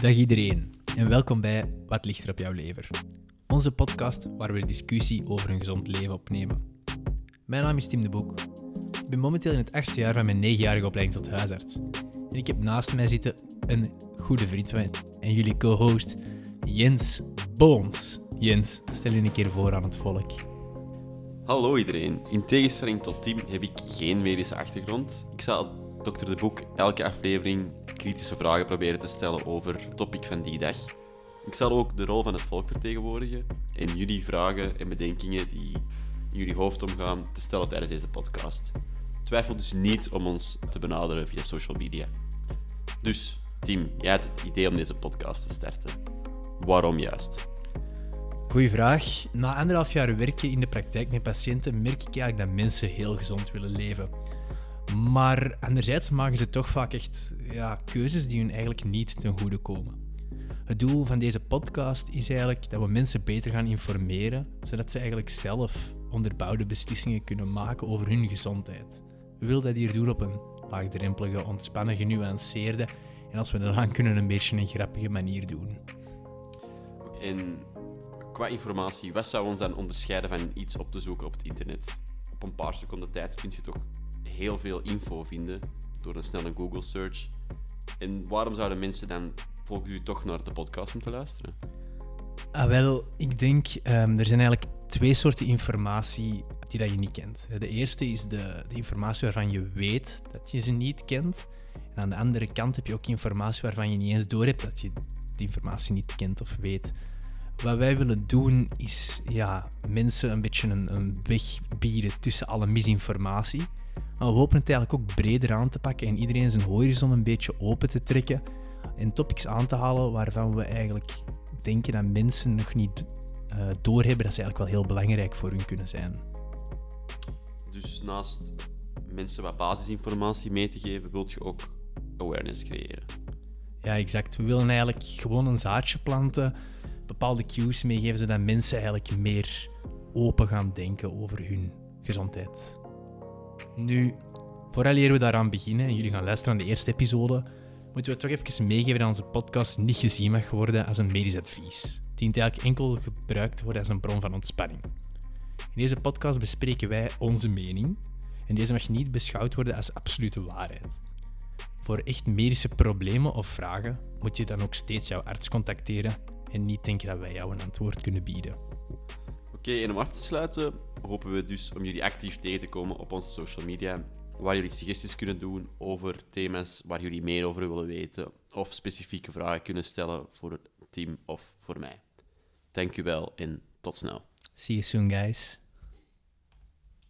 Dag iedereen en welkom bij Wat ligt er op jouw lever? Onze podcast waar we discussie over een gezond leven opnemen. Mijn naam is Tim de Boek. Ik ben momenteel in het achtste jaar van mijn negenjarige opleiding tot huisarts. En ik heb naast mij zitten een goede vriend van mij en jullie co-host Jens Boons. Jens, stel je een keer voor aan het volk. Hallo iedereen. In tegenstelling tot Tim heb ik geen medische achtergrond. Ik zal Dr. De Boek elke aflevering kritische vragen proberen te stellen over het topic van die dag. Ik zal ook de rol van het volk vertegenwoordigen en jullie vragen en bedenkingen die in jullie hoofd omgaan te stellen tijdens deze podcast. Twijfel dus niet om ons te benaderen via social media. Dus, Tim, jij had het idee om deze podcast te starten. Waarom juist? Goeie vraag. Na anderhalf jaar werken in de praktijk met patiënten merk ik eigenlijk dat mensen heel gezond willen leven. Maar anderzijds maken ze toch vaak echt ja, keuzes die hun eigenlijk niet ten goede komen. Het doel van deze podcast is eigenlijk dat we mensen beter gaan informeren, zodat ze eigenlijk zelf onderbouwde beslissingen kunnen maken over hun gezondheid. We willen dat hier doen op een laagdrempelige, ontspannen, genuanceerde en als we dat kunnen, een beetje een grappige manier doen. En qua informatie, wat zou ons dan onderscheiden van iets op te zoeken op het internet? Op een paar seconden tijd kun je toch heel veel info vinden door een snelle Google search. En waarom zouden mensen dan volgens u toch naar de podcast moeten luisteren? Ah, wel, ik denk, um, er zijn eigenlijk twee soorten informatie die dat je niet kent. De eerste is de, de, informatie waarvan je weet dat je ze niet kent. En aan de andere kant heb je ook informatie waarvan je niet eens doorhebt dat je die informatie niet kent of weet. Wat wij willen doen is ja, mensen een beetje een, een weg bieden tussen alle misinformatie. Maar we hopen het eigenlijk ook breder aan te pakken en iedereen zijn horizon een beetje open te trekken. En topics aan te halen waarvan we eigenlijk denken dat mensen nog niet uh, doorhebben dat ze eigenlijk wel heel belangrijk voor hun kunnen zijn. Dus naast mensen wat basisinformatie mee te geven, wilt je ook awareness creëren? Ja, exact. We willen eigenlijk gewoon een zaadje planten, bepaalde cues meegeven, zodat mensen eigenlijk meer open gaan denken over hun gezondheid. Nu, vooraleer we daaraan beginnen en jullie gaan luisteren naar de eerste episode, moeten we toch even meegeven dat onze podcast niet gezien mag worden als een medisch advies. Het dient eigenlijk enkel gebruikt te worden als een bron van ontspanning. In deze podcast bespreken wij onze mening en deze mag niet beschouwd worden als absolute waarheid. Voor echt medische problemen of vragen moet je dan ook steeds jouw arts contacteren en niet denken dat wij jou een antwoord kunnen bieden. Oké, en om af te sluiten hopen we dus om jullie actief tegen te komen op onze social media, waar jullie suggesties kunnen doen over thema's waar jullie meer over willen weten, of specifieke vragen kunnen stellen voor het team of voor mij. Dank u wel en tot snel. See you soon, guys.